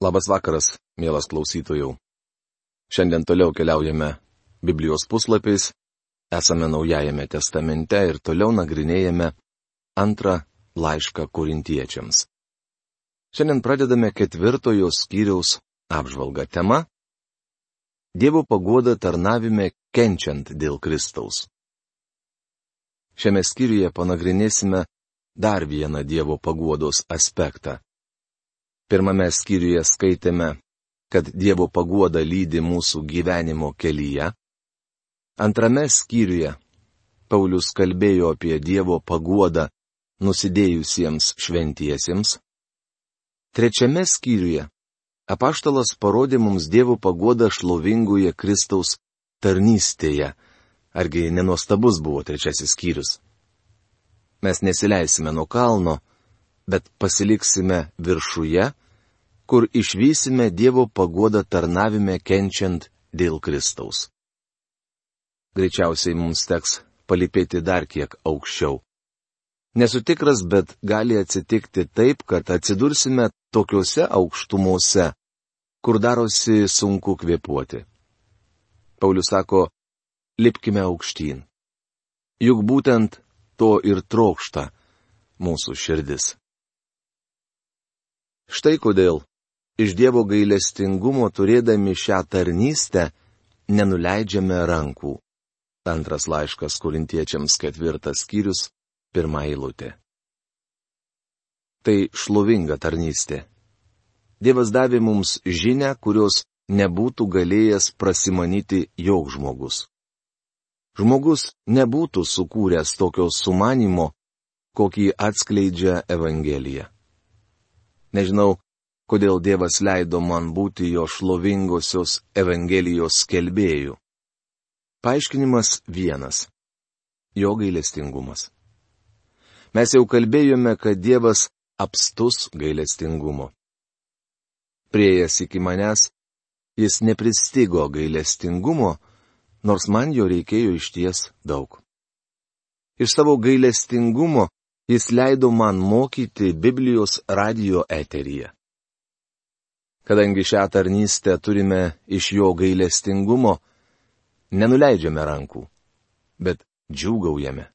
Labas vakaras, mielas klausytojų. Šiandien toliau keliaujame Biblijos puslapiais, esame Naujajame testamente ir toliau nagrinėjame antrą laišką kurintiečiams. Šiandien pradedame ketvirtojo skyriaus apžvalgą tema Dievo pagoda tarnavime kenčiant dėl Kristaus. Šiame skyriuje panagrinėsime dar vieną Dievo paguodos aspektą. Pirmame skyriuje skaitėme, kad Dievo paguoda lydi mūsų gyvenimo kelyje. Antrame skyriuje Paulius kalbėjo apie Dievo paguodą nusidėjusiems šventiesiems. Trečiame skyriuje apaštalas parodė mums Dievo paguodą šlovingoje Kristaus tarnystėje. Argi nenuostabus buvo trečiasis skyrius? Mes nesileisime nuo kalno, bet pasiliksime viršuje, kur išvysime Dievo paguodą tarnavime kenčiant dėl Kristaus. Greičiausiai mums teks palipėti dar kiek aukščiau. Nesu tikras, bet gali atsitikti taip, kad atsidursime tokiuose aukštumose, kur darosi sunku kvėpuoti. Paulius sako, lipkime aukštyn. Juk būtent to ir trokšta mūsų širdis. Štai kodėl iš Dievo gailestingumo turėdami šią tarnystę nenuleidžiame rankų. Antras laiškas kurintiečiams ketvirtas skyrius, pirmą eilutę. Tai šlovinga tarnystė. Dievas davė mums žinę, kurios nebūtų galėjęs prasimanyti jog žmogus žmogus nebūtų sukūręs tokio sumanimo, kokį atskleidžia Evangelija. Nežinau, kodėl Dievas leido man būti jo šlovingosios Evangelijos skelbėjų. Paaiškinimas vienas - jo gailestingumas. Mes jau kalbėjome, kad Dievas apstus gailestingumo. Priejas iki manęs, jis nepristigo gailestingumo, nors man jo reikėjo išties daug. Iš savo gailestingumo jis leido man mokyti Biblijos radio eteryje. Kadangi šią tarnystę turime iš jo gailestingumo, nenuleidžiame rankų, bet džiūgaujame.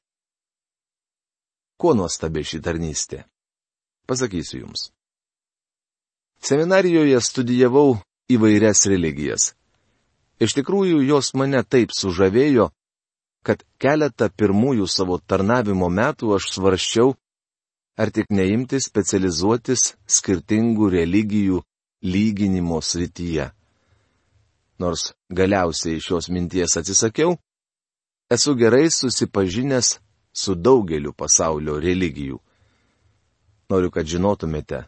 Kuo nuostabi ši tarnystė? Pasakysiu jums. Seminarijoje studijavau įvairias religijas. Iš tikrųjų, jos mane taip sužavėjo, kad keletą pirmųjų savo tarnavimo metų aš svarščiau, ar tik neimti specializuotis skirtingų religijų lyginimo srityje. Nors galiausiai šios minties atsisakiau, esu gerai susipažinęs su daugeliu pasaulio religijų. Noriu, kad žinotumėte,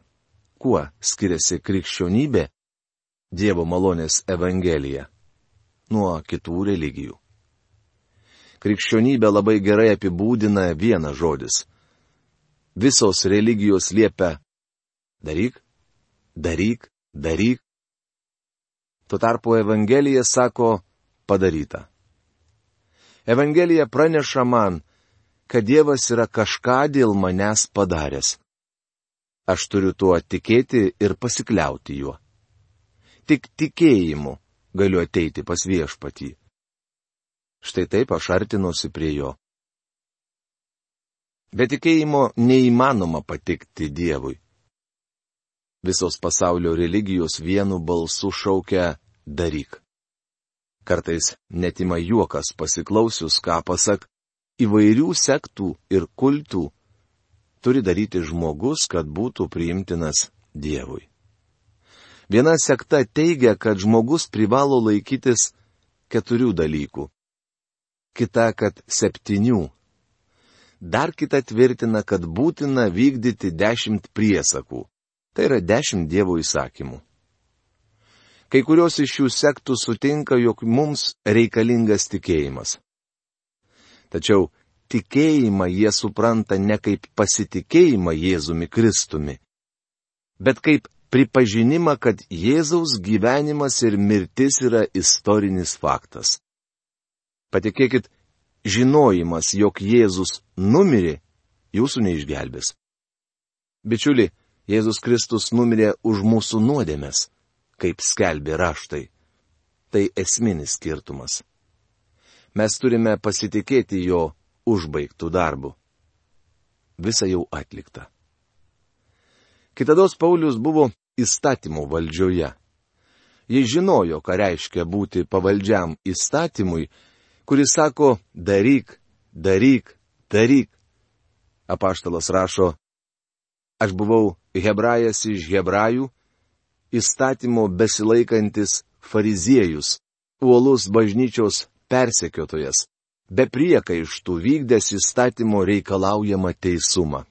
kuo skiriasi krikščionybė Dievo malonės Evangelija nuo kitų religijų. Krikščionybė labai gerai apibūdina vienas žodis. Visos religijos liepia daryk, daryk, daryk. Tuo tarpu Evangelija sako padaryta. Evangelija praneša man, kad Dievas yra kažką dėl manęs padaręs. Aš turiu tuo tikėti ir pasikliauti juo. Tik tikėjimu galiu ateiti pas viešpatį. Štai taip aš artinuosi prie jo. Be tikėjimo neįmanoma patikti Dievui. Visos pasaulio religijos vienu balsu šaukia daryk. Kartais netima juokas pasiklausius, ką pasak, įvairių sektų ir kultų turi daryti žmogus, kad būtų priimtinas Dievui. Viena sekta teigia, kad žmogus privalo laikytis keturių dalykų. Kita, kad septynių. Dar kita tvirtina, kad būtina vykdyti dešimt priesakų. Tai yra dešimt Dievo įsakymų. Kai kurios iš šių sektų sutinka, jog mums reikalingas tikėjimas. Tačiau tikėjimą jie supranta ne kaip pasitikėjimą Jėzumi Kristumi, bet kaip pripažinimą, kad Jėzaus gyvenimas ir mirtis yra istorinis faktas. Patikėkit, žinojimas, jog Jėzus numirė, jūsų neišgelbės. Bičiuli, Jėzus Kristus numirė už mūsų nuodėmės, kaip skelbė raštai. Tai esminis skirtumas. Mes turime pasitikėti jo užbaigtų darbų. Visa jau atlikta. Kitados Paulius buvo įstatymų valdžioje. Jis žinojo, ką reiškia būti pavaldžiam įstatymui, kuris sako daryk, daryk, daryk. Apaštalas rašo, aš buvau hebrajas iš hebrajų, įstatymo besilaikantis fariziejus, uolus bažnyčios persekiotojas, be priekaištų vykdęs įstatymo reikalaujamą teisumą.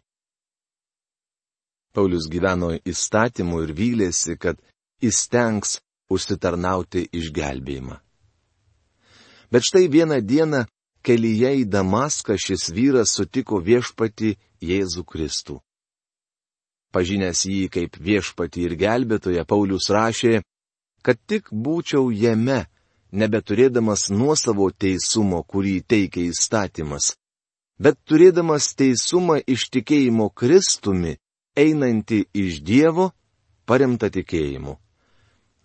Paulius gyveno įstatymu ir vylėsi, kad įstengs užsitarnauti išgelbėjimą. Bet štai vieną dieną kelyje į Damaską šis vyras sutiko viešpati Jėzų Kristų. Pažinęs jį kaip viešpati ir gelbėtoje, Paulius rašė, kad tik būčiau jame, nebeturėdamas nuosavo teisumo, kurį teikia įstatymas, bet turėdamas teisumą iš tikėjimo Kristumi, einanti iš Dievo, paremta tikėjimu.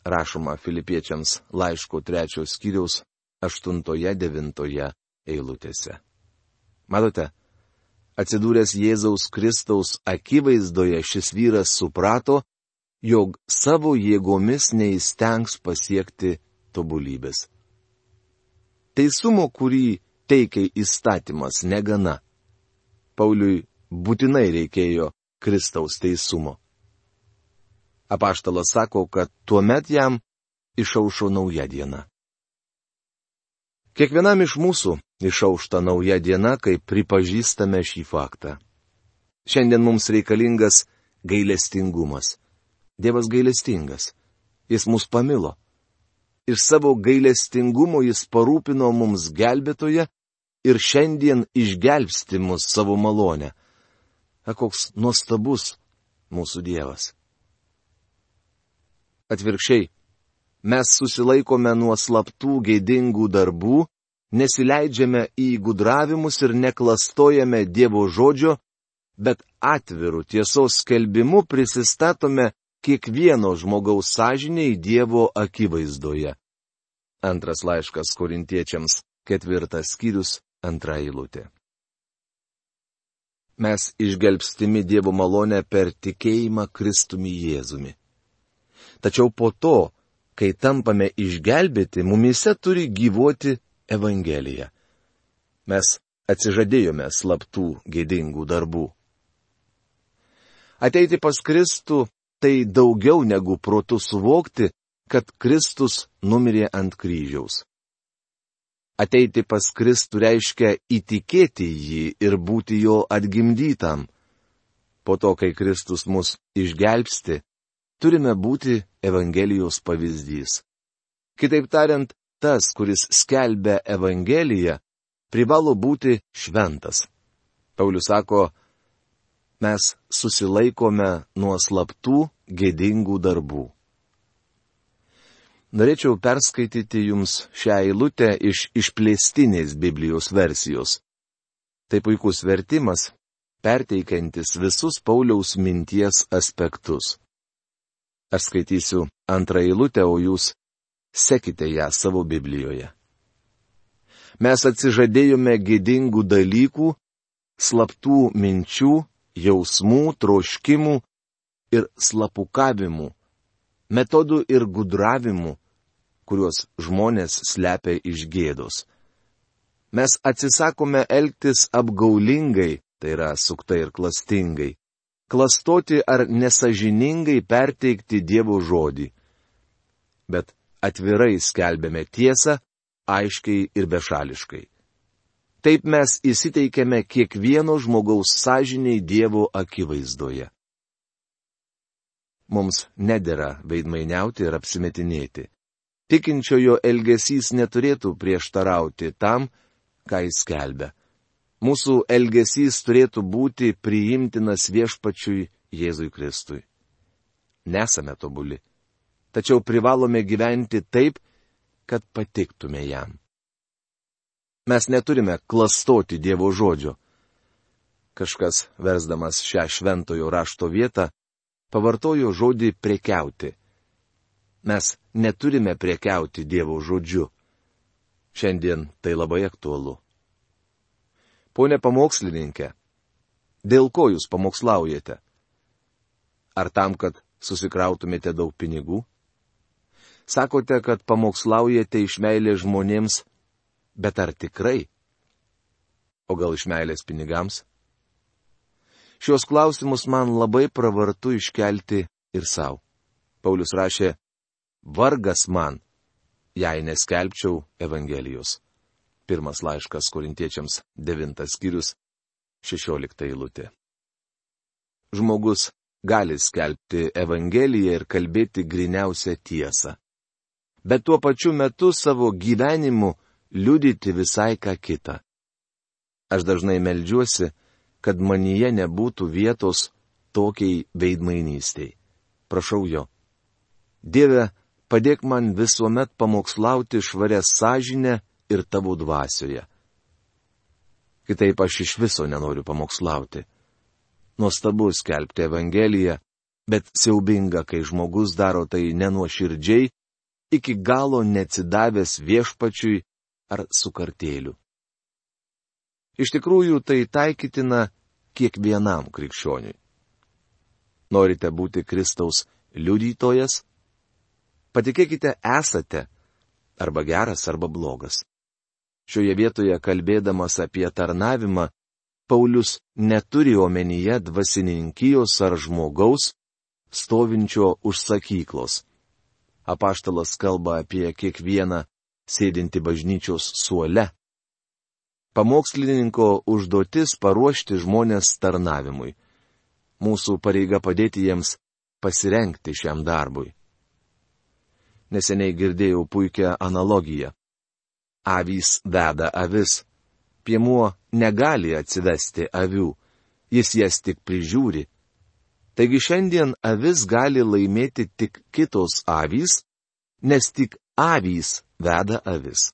Rašoma filipiečiams laiško trečios skyriaus aštuntoje devintoje eilutėse. Matote, atsidūręs Jėzaus Kristaus akivaizdoje šis vyras suprato, jog savo jėgomis neįstengs pasiekti tobulybės. Teisumo, kurį teikia įstatymas, negana. Pauliui būtinai reikėjo Kristaus teisumo. Apaštalas sako, kad tuo met jam išaušo nauja diena. Kiekvienam iš mūsų išaušta nauja diena, kai pripažįstame šį faktą. Šiandien mums reikalingas gailestingumas. Dievas gailestingas. Jis mus pamilo. Iš savo gailestingumo jis parūpino mums gelbėtoje ir šiandien išgelbsti mus savo malonę. A koks nuostabus mūsų Dievas. Atvirkščiai, mes susilaikome nuo slaptų gėdingų darbų, nesileidžiame į gudravimus ir neklastojame Dievo žodžio, bet atvirų tiesos skelbimu prisistatome kiekvieno žmogaus sąžiniai Dievo akivaizdoje. Antras laiškas korintiečiams, ketvirtas skyrius, antra eilutė mes išgelbstimi Dievo malonę per tikėjimą Kristumi Jėzumi. Tačiau po to, kai tampame išgelbėti, mumise turi gyvuoti Evangelija. Mes atsižadėjome slaptų gėdingų darbų. Ateiti pas Kristų tai daugiau negu protų suvokti, kad Kristus numirė ant kryžiaus. Ateiti pas Kristų reiškia įtikėti jį ir būti jo atgimdytam. Po to, kai Kristus mus išgelbsti, turime būti Evangelijos pavyzdys. Kitaip tariant, tas, kuris skelbia Evangeliją, privalo būti šventas. Paulius sako, mes susilaikome nuo slaptų gėdingų darbų. Norėčiau perskaityti jums šią eilutę iš išplėstinės Biblijos versijos. Tai puikus vertimas, perteikiantis visus Pauliaus minties aspektus. Aš skaitysiu antrą eilutę, o jūs sekite ją savo Biblijoje. Mes atsižadėjome gėdingų dalykų, slaptų minčių, jausmų, troškimų ir slapukavimų, metodų ir gudravimų, kuriuos žmonės slepia iš gėdos. Mes atsisakome elgtis apgaulingai, tai yra suktai ir klastingai, klastoti ar nesažiningai perteikti Dievo žodį. Bet atvirai skelbėme tiesą, aiškiai ir bešališkai. Taip mes įsiteikėme kiekvieno žmogaus sąžiniai Dievo akivaizdoje. Mums nedėra veidmainiauti ir apsimetinėti tikinčiojo elgesys neturėtų prieštarauti tam, ką jis kelbė. Mūsų elgesys turėtų būti priimtinas viešpačiui Jėzui Kristui. Nesame tobuli, tačiau privalome gyventi taip, kad patiktume jam. Mes neturime klastoti Dievo žodžio. Kažkas, versdamas šią šventojo rašto vietą, pavartojo žodį prekiauti. Mes neturime prekiauti Dievo žodžiu. Šiandien tai labai aktualu. Pone pamokslininkė, dėl ko jūs pamokslaujate? Ar tam, kad susikrautumėte daug pinigų? Sakote, kad pamokslaujate iš meilės žmonėms, bet ar tikrai? O gal iš meilės pinigams? Šios klausimus man labai pravartu iškelti ir savo. Paulius rašė, vargas man, jei neskelbčiau Evangelijos. Pirmas laiškas korintiečiams, devintas skyrius, šešiolikta eilutė. Žmogus gali skelbti Evangeliją ir kalbėti griniausią tiesą. Bet tuo pačiu metu savo gyvenimu liudyti visai ką kitą. Aš dažnai melžiuosi, kad manyje nebūtų vietos tokiai veidmainystiai. Prašau jo. Dieve, padėk man visuomet pamokslauti švarę sąžinę ir tavo dvasioje. Kitaip aš iš viso nenoriu pamokslauti. Nuostabu skelbti Evangeliją, bet siaubinga, kai žmogus daro tai nenuoširdžiai, iki galo neatsidavęs viešpačiui ar sukartėliu. Iš tikrųjų, tai taikytina kiekvienam krikščioniui. Norite būti Kristaus liudytojas? Patikėkite, esate arba geras, arba blogas. Šioje vietoje kalbėdamas apie tarnavimą, Paulius neturi omenyje dvasininkijos ar žmogaus, stovinčio už sakyklos. Apaštalas kalba apie kiekvieną sėdinti bažnyčios suole. Pamokslininko užduotis paruošti žmonės tarnavimui. Mūsų pareiga padėti jiems pasirenkti šiam darbui. Neseniai girdėjau puikią analogiją. Avys veda avis. Piemuo negali atsivesti avių, jis jas tik prižiūri. Taigi šiandien avis gali laimėti tik kitos avys, nes tik avys veda avis.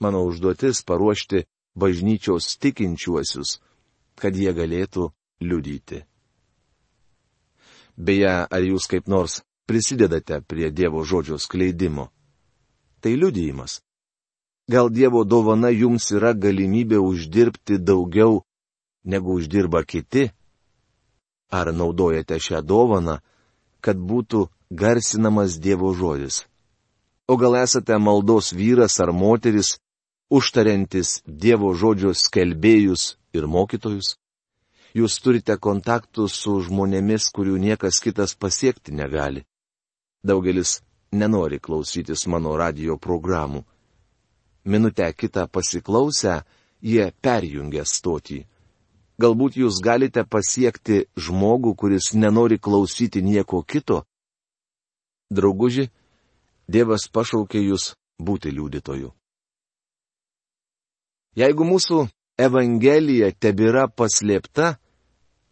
Mano užduotis paruošti bažnyčios tikinčiuosius, kad jie galėtų liudyti. Beje, ar jūs kaip nors prisidedate prie Dievo žodžio skleidimo. Tai liudijimas. Gal Dievo dovana jums yra galimybė uždirbti daugiau, negu uždirba kiti? Ar naudojate šią dovaną, kad būtų garsinamas Dievo žodis? O gal esate maldos vyras ar moteris, užtariantis Dievo žodžio skelbėjus ir mokytojus? Jūs turite kontaktų su žmonėmis, kurių niekas kitas pasiekti negali. Daugelis nenori klausytis mano radio programų. Minutę kitą pasiklausę, jie perjungia stotį. Galbūt jūs galite pasiekti žmogų, kuris nenori klausyti nieko kito. Drauguži, Dievas pašaukė jūs būti liudytoju. Jeigu mūsų Evangelija tebėra paslėpta,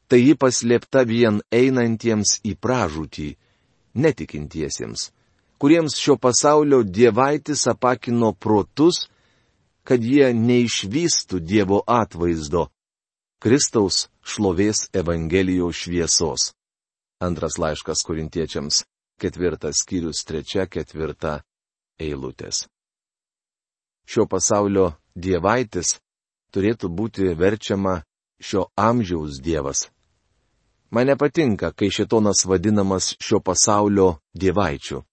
tai ji paslėpta vien einantiems į pražūtį netikintiesiems, kuriems šio pasaulio dievaitis apakino protus, kad jie neišvystų Dievo atvaizdo - Kristaus šlovės Evangelijos šviesos. Antras laiškas korintiečiams, ketvirtas skyrius, trečia, ketvirta eilutės. Šio pasaulio dievaitis turėtų būti verčiama šio amžiaus dievas. Man nepatinka, kai šitonas vadinamas šio pasaulio dievaičiu.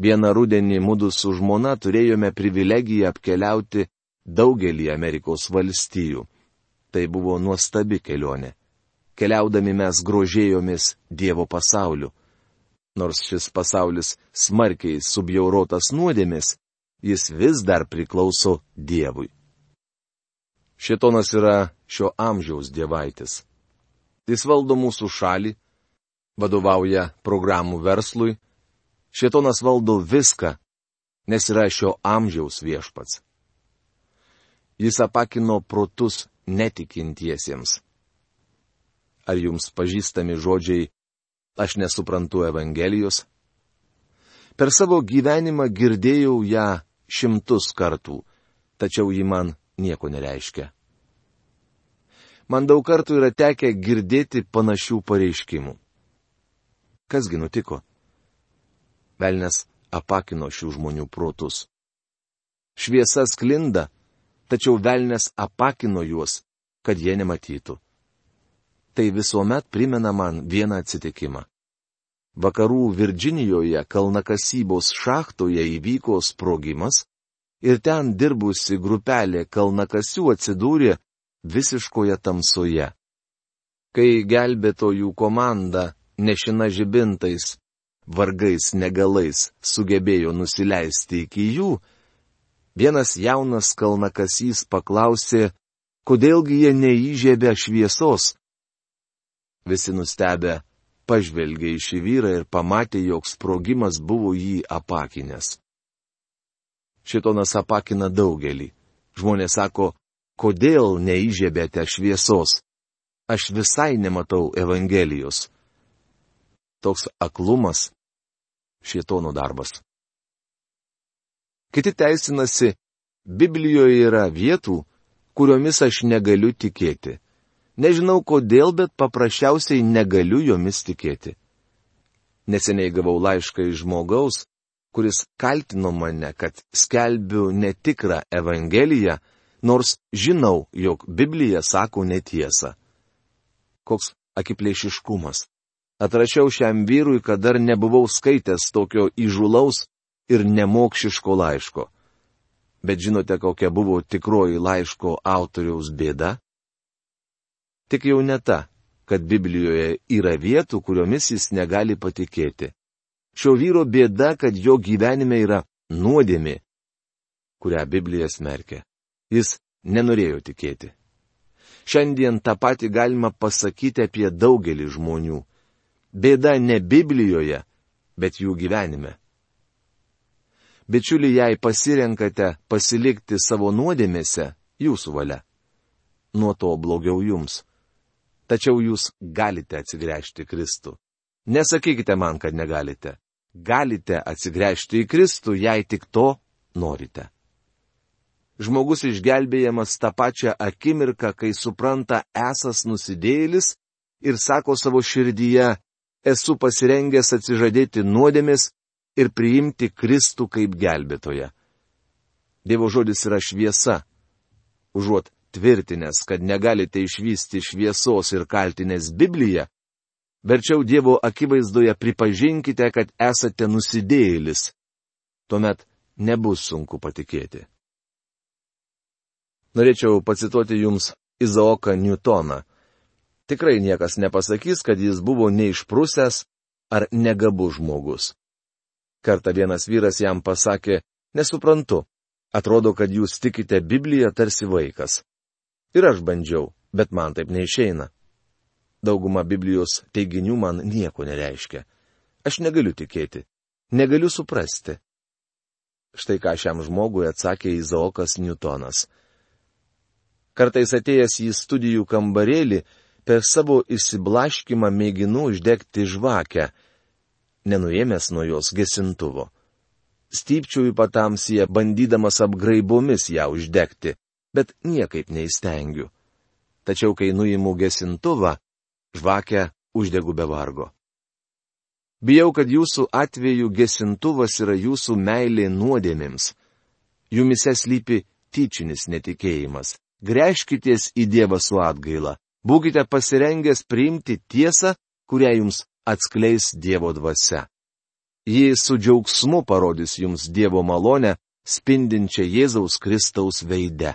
Vieną rudenį mūdu su žmona turėjome privilegiją apkeliauti daugelį Amerikos valstijų. Tai buvo nuostabi kelionė. Keliaudami mes grožėjomės Dievo pasauliu. Nors šis pasaulis smarkiai subjaurotas nuodėmis, jis vis dar priklauso Dievui. Šitonas yra šio amžiaus dievaitis. Jis valdo mūsų šalį, vadovauja programų verslui, šitonas valdo viską, nes yra šio amžiaus viešpats. Jis apakino protus netikintiesiems. Ar jums pažįstami žodžiai, aš nesuprantu Evangelijos? Per savo gyvenimą girdėjau ją šimtus kartų, tačiau ji man nieko nereiškia. Man daug kartų yra tekę girdėti panašių pareiškimų. Kasgi nutiko? Velnes apakino šių žmonių protus. Šviesa sklinda, tačiau velnes apakino juos, kad jie nematytų. Tai visuomet primena man vieną atsitikimą. Vakarų Virdžinijoje kalnakasybos šachtoje įvyko sprogimas ir ten dirbusi grupelė kalnakasių atsidūrė visiškoje tamsoje. Kai gelbėtojų komanda nešina žibintais, vargais negalais sugebėjo nusileisti iki jų, vienas jaunas kalnakasys paklausė, kodėlgi jie neįžiebė šviesos. Visi nustebę pažvelgė į šį vyrą ir pamatė, jog sprogimas buvo jį apakinęs. Šitonas apakina daugelį. Žmonės sako, kodėl neįžiebėte šviesos? Aš visai nematau Evangelijos. Toks aklumas - šitono darbas. Kiti teisinasi, Biblijoje yra vietų, kuriomis aš negaliu tikėti. Nežinau kodėl, bet paprasčiausiai negaliu jomis tikėti. Neseniai gavau laišką iš žmogaus, kuris kaltino mane, kad skelbiu netikrą Evangeliją, nors žinau, jog Biblija sako netiesą. Koks akiplėšiškumas. Atrašiau šiam vyrui, kad dar nebuvau skaitęs tokio įžulaus ir nemokšiško laiško. Bet žinote, kokia buvo tikroji laiško autoriaus bėda? Tik jau ne ta, kad Biblijoje yra vietų, kuriomis jis negali patikėti. Šio vyro bėda, kad jo gyvenime yra nuodėmi, kurią Biblija smerkia. Jis nenorėjo tikėti. Šiandien tą patį galima pasakyti apie daugelį žmonių. Bėda ne Biblijoje, bet jų gyvenime. Bičiuli, jei pasirenkate pasilikti savo nuodėmėse, jūsų valia. Nuo to blogiau jums tačiau jūs galite atsigręžti Kristų. Nesakykite man, kad negalite. Galite atsigręžti į Kristų, jei tik to norite. Žmogus išgelbėjamas tą pačią akimirką, kai supranta esas nusidėlis ir sako savo širdyje, esu pasirengęs atsižadėti nuodėmės ir priimti Kristų kaip gelbėtoją. Dievo žodis yra šviesa. Užuot tvirtinęs, kad negalite išvysti šviesos ir kaltinės Bibliją, verčiau Dievo akivaizdoje pripažinkite, kad esate nusidėjėlis. Tuomet nebus sunku patikėti. Norėčiau pacituoti jums Izaoką Newtoną. Tikrai niekas nepasakys, kad jis buvo neišprusęs ar negabus žmogus. Kartą vienas vyras jam pasakė, nesuprantu, atrodo, kad jūs tikite Bibliją tarsi vaikas. Ir aš bandžiau, bet man taip neišeina. Dauguma Biblijos teiginių man nieko nereiškia. Aš negaliu tikėti. Negaliu suprasti. Štai ką šiam žmogui atsakė Izaokas Newtonas. Kartais atėjęs į studijų kambarėlį, per savo įsiblaškimą mėginu uždegti žvakę, nenuėmęs nuo jos gesintuvo. Stypčiau į patamsiją, bandydamas apgraibomis ją uždegti bet niekaip neįstengiu. Tačiau kai nuimu gesintuvą, žvakę uždegu be vargo. Bijau, kad jūsų atveju gesintuvas yra jūsų meilė nuodėmėms. Jumise slypi tyčinis netikėjimas. Greškitės į Dievą su atgaila. Būkite pasirengęs priimti tiesą, kurią jums atskleis Dievo dvasia. Ji su džiaugsmu parodys jums Dievo malonę, spindinčią Jėzaus Kristaus veidę.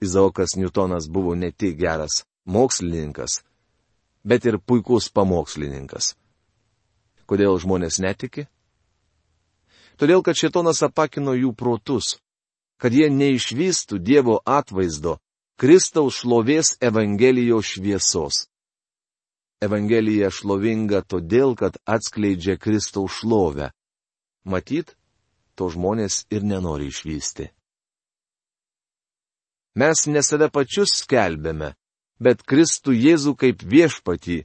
Izaokas Newtonas buvo ne tik geras mokslininkas, bet ir puikus pamokslininkas. Kodėl žmonės netiki? Todėl, kad šitonas apakino jų protus, kad jie neišvystų Dievo atvaizdo, Kristaus šlovės Evangelijos šviesos. Evangelija šlovinga todėl, kad atskleidžia Kristaus šlovę. Matyt, to žmonės ir nenori išvysti. Mes ne save pačius skelbėme, bet Kristų Jėzų kaip viešpatį,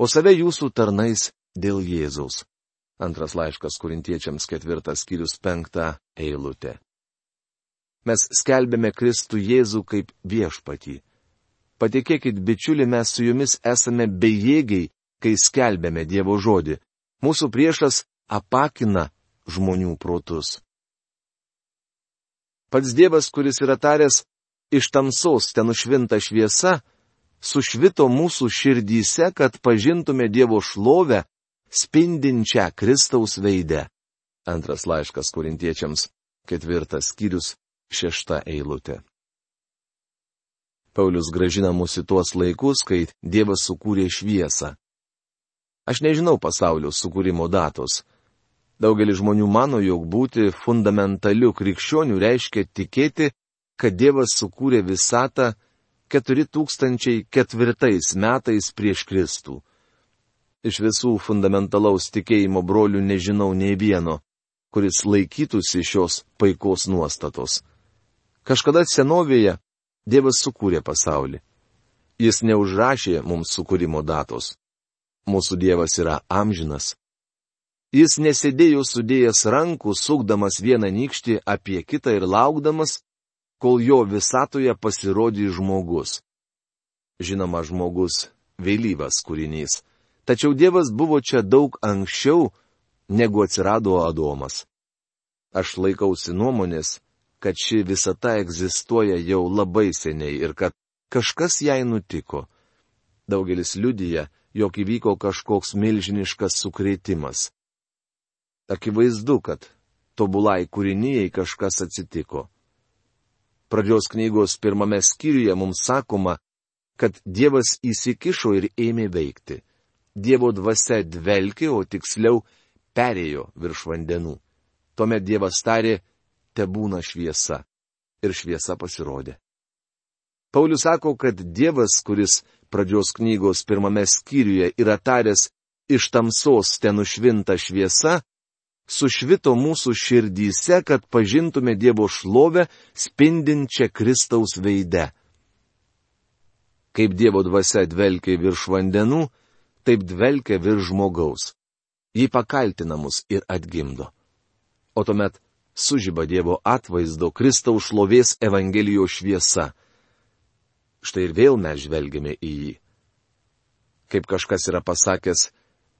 o save jūsų tarnais dėl Jėzaus. Antras laiškas kurintiečiams ketvirtas skyrius penktą eilutė. Mes skelbėme Kristų Jėzų kaip viešpatį. Patikėkit, bičiuli, mes su jumis esame bejėgiai, kai skelbėme Dievo žodį. Mūsų priešas apakina žmonių protus. Pats Dievas, kuris yra taręs, iš tamsos ten užvinta šviesa, sušvito mūsų širdyse, kad pažintume Dievo šlovę, spindinčią Kristaus veidę. Antras laiškas korintiečiams, ketvirtas skyrius, šešta eilutė. Paulius gražina mus į tuos laikus, kai Dievas sukūrė šviesą. Aš nežinau pasaulio sukūrimo datos. Daugelis žmonių mano, jog būti fundamentaliu krikščioniu reiškia tikėti, kad Dievas sukūrė visatą 4004 metais prieš Kristų. Iš visų fundamentalaus tikėjimo brolių nežinau nei vieno, kuris laikytųsi šios paikos nuostatos. Kažkada senovėje Dievas sukūrė pasaulį. Jis neužrašė mums sukūrimo datos. Mūsų Dievas yra amžinas. Jis nesėdėjo sudėjęs rankų, sukdamas vieną nykštį apie kitą ir laukdamas, kol jo visatoje pasirodys žmogus. Žinoma, žmogus vėlyvas kūrinys. Tačiau Dievas buvo čia daug anksčiau, negu atsirado Adomas. Aš laikausi nuomonės, kad ši visata egzistuoja jau labai seniai ir kad kažkas jai nutiko. Daugelis liudyja, jog įvyko kažkoks milžiniškas sukrėtimas. Akivaizdu, kad tobulai kūrinyjei kažkas atsitiko. Pradžios knygos pirmame skyriuje mums sakoma, kad Dievas įsikišo ir ėmė veikti. Dievo dvasia dvelkė, o tiksliau perėjo virš vandenų. Tuomet Dievas tarė, te būna šviesa. Ir šviesa pasirodė. Paulius sako, kad Dievas, kuris pradžios knygos pirmame skyriuje yra taręs, iš tamsos ten užvinta šviesa, sušvito mūsų širdyse, kad pažintume Dievo šlovę spindinčią Kristaus veidę. Kaip Dievo dvasia dvelkia virš vandenų, taip dvelkia virš žmogaus. Jį pakaltina mus ir atgimdo. O tuomet sužyba Dievo atvaizdo Kristaus šlovės Evangelijos šviesa. Štai ir vėl mes žvelgiame į jį. Kaip kažkas yra pasakęs,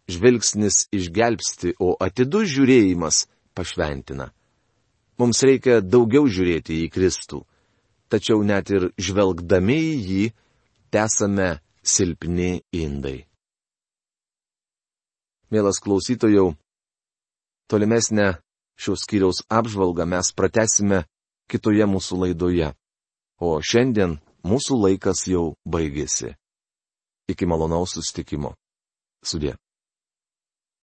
žvilgsnis išgelbsti, o atidus žiūrėjimas pašventina. Mums reikia daugiau žiūrėti į Kristų. Tačiau net ir žvelgdami į jį, tesame silpni indai. Mielas klausytojau, tolimesnę šios skyriaus apžvalgą mes pratesime kitoje mūsų laidoje. O šiandien mūsų laikas jau baigėsi. Iki malonaus sustikimo. Sudė.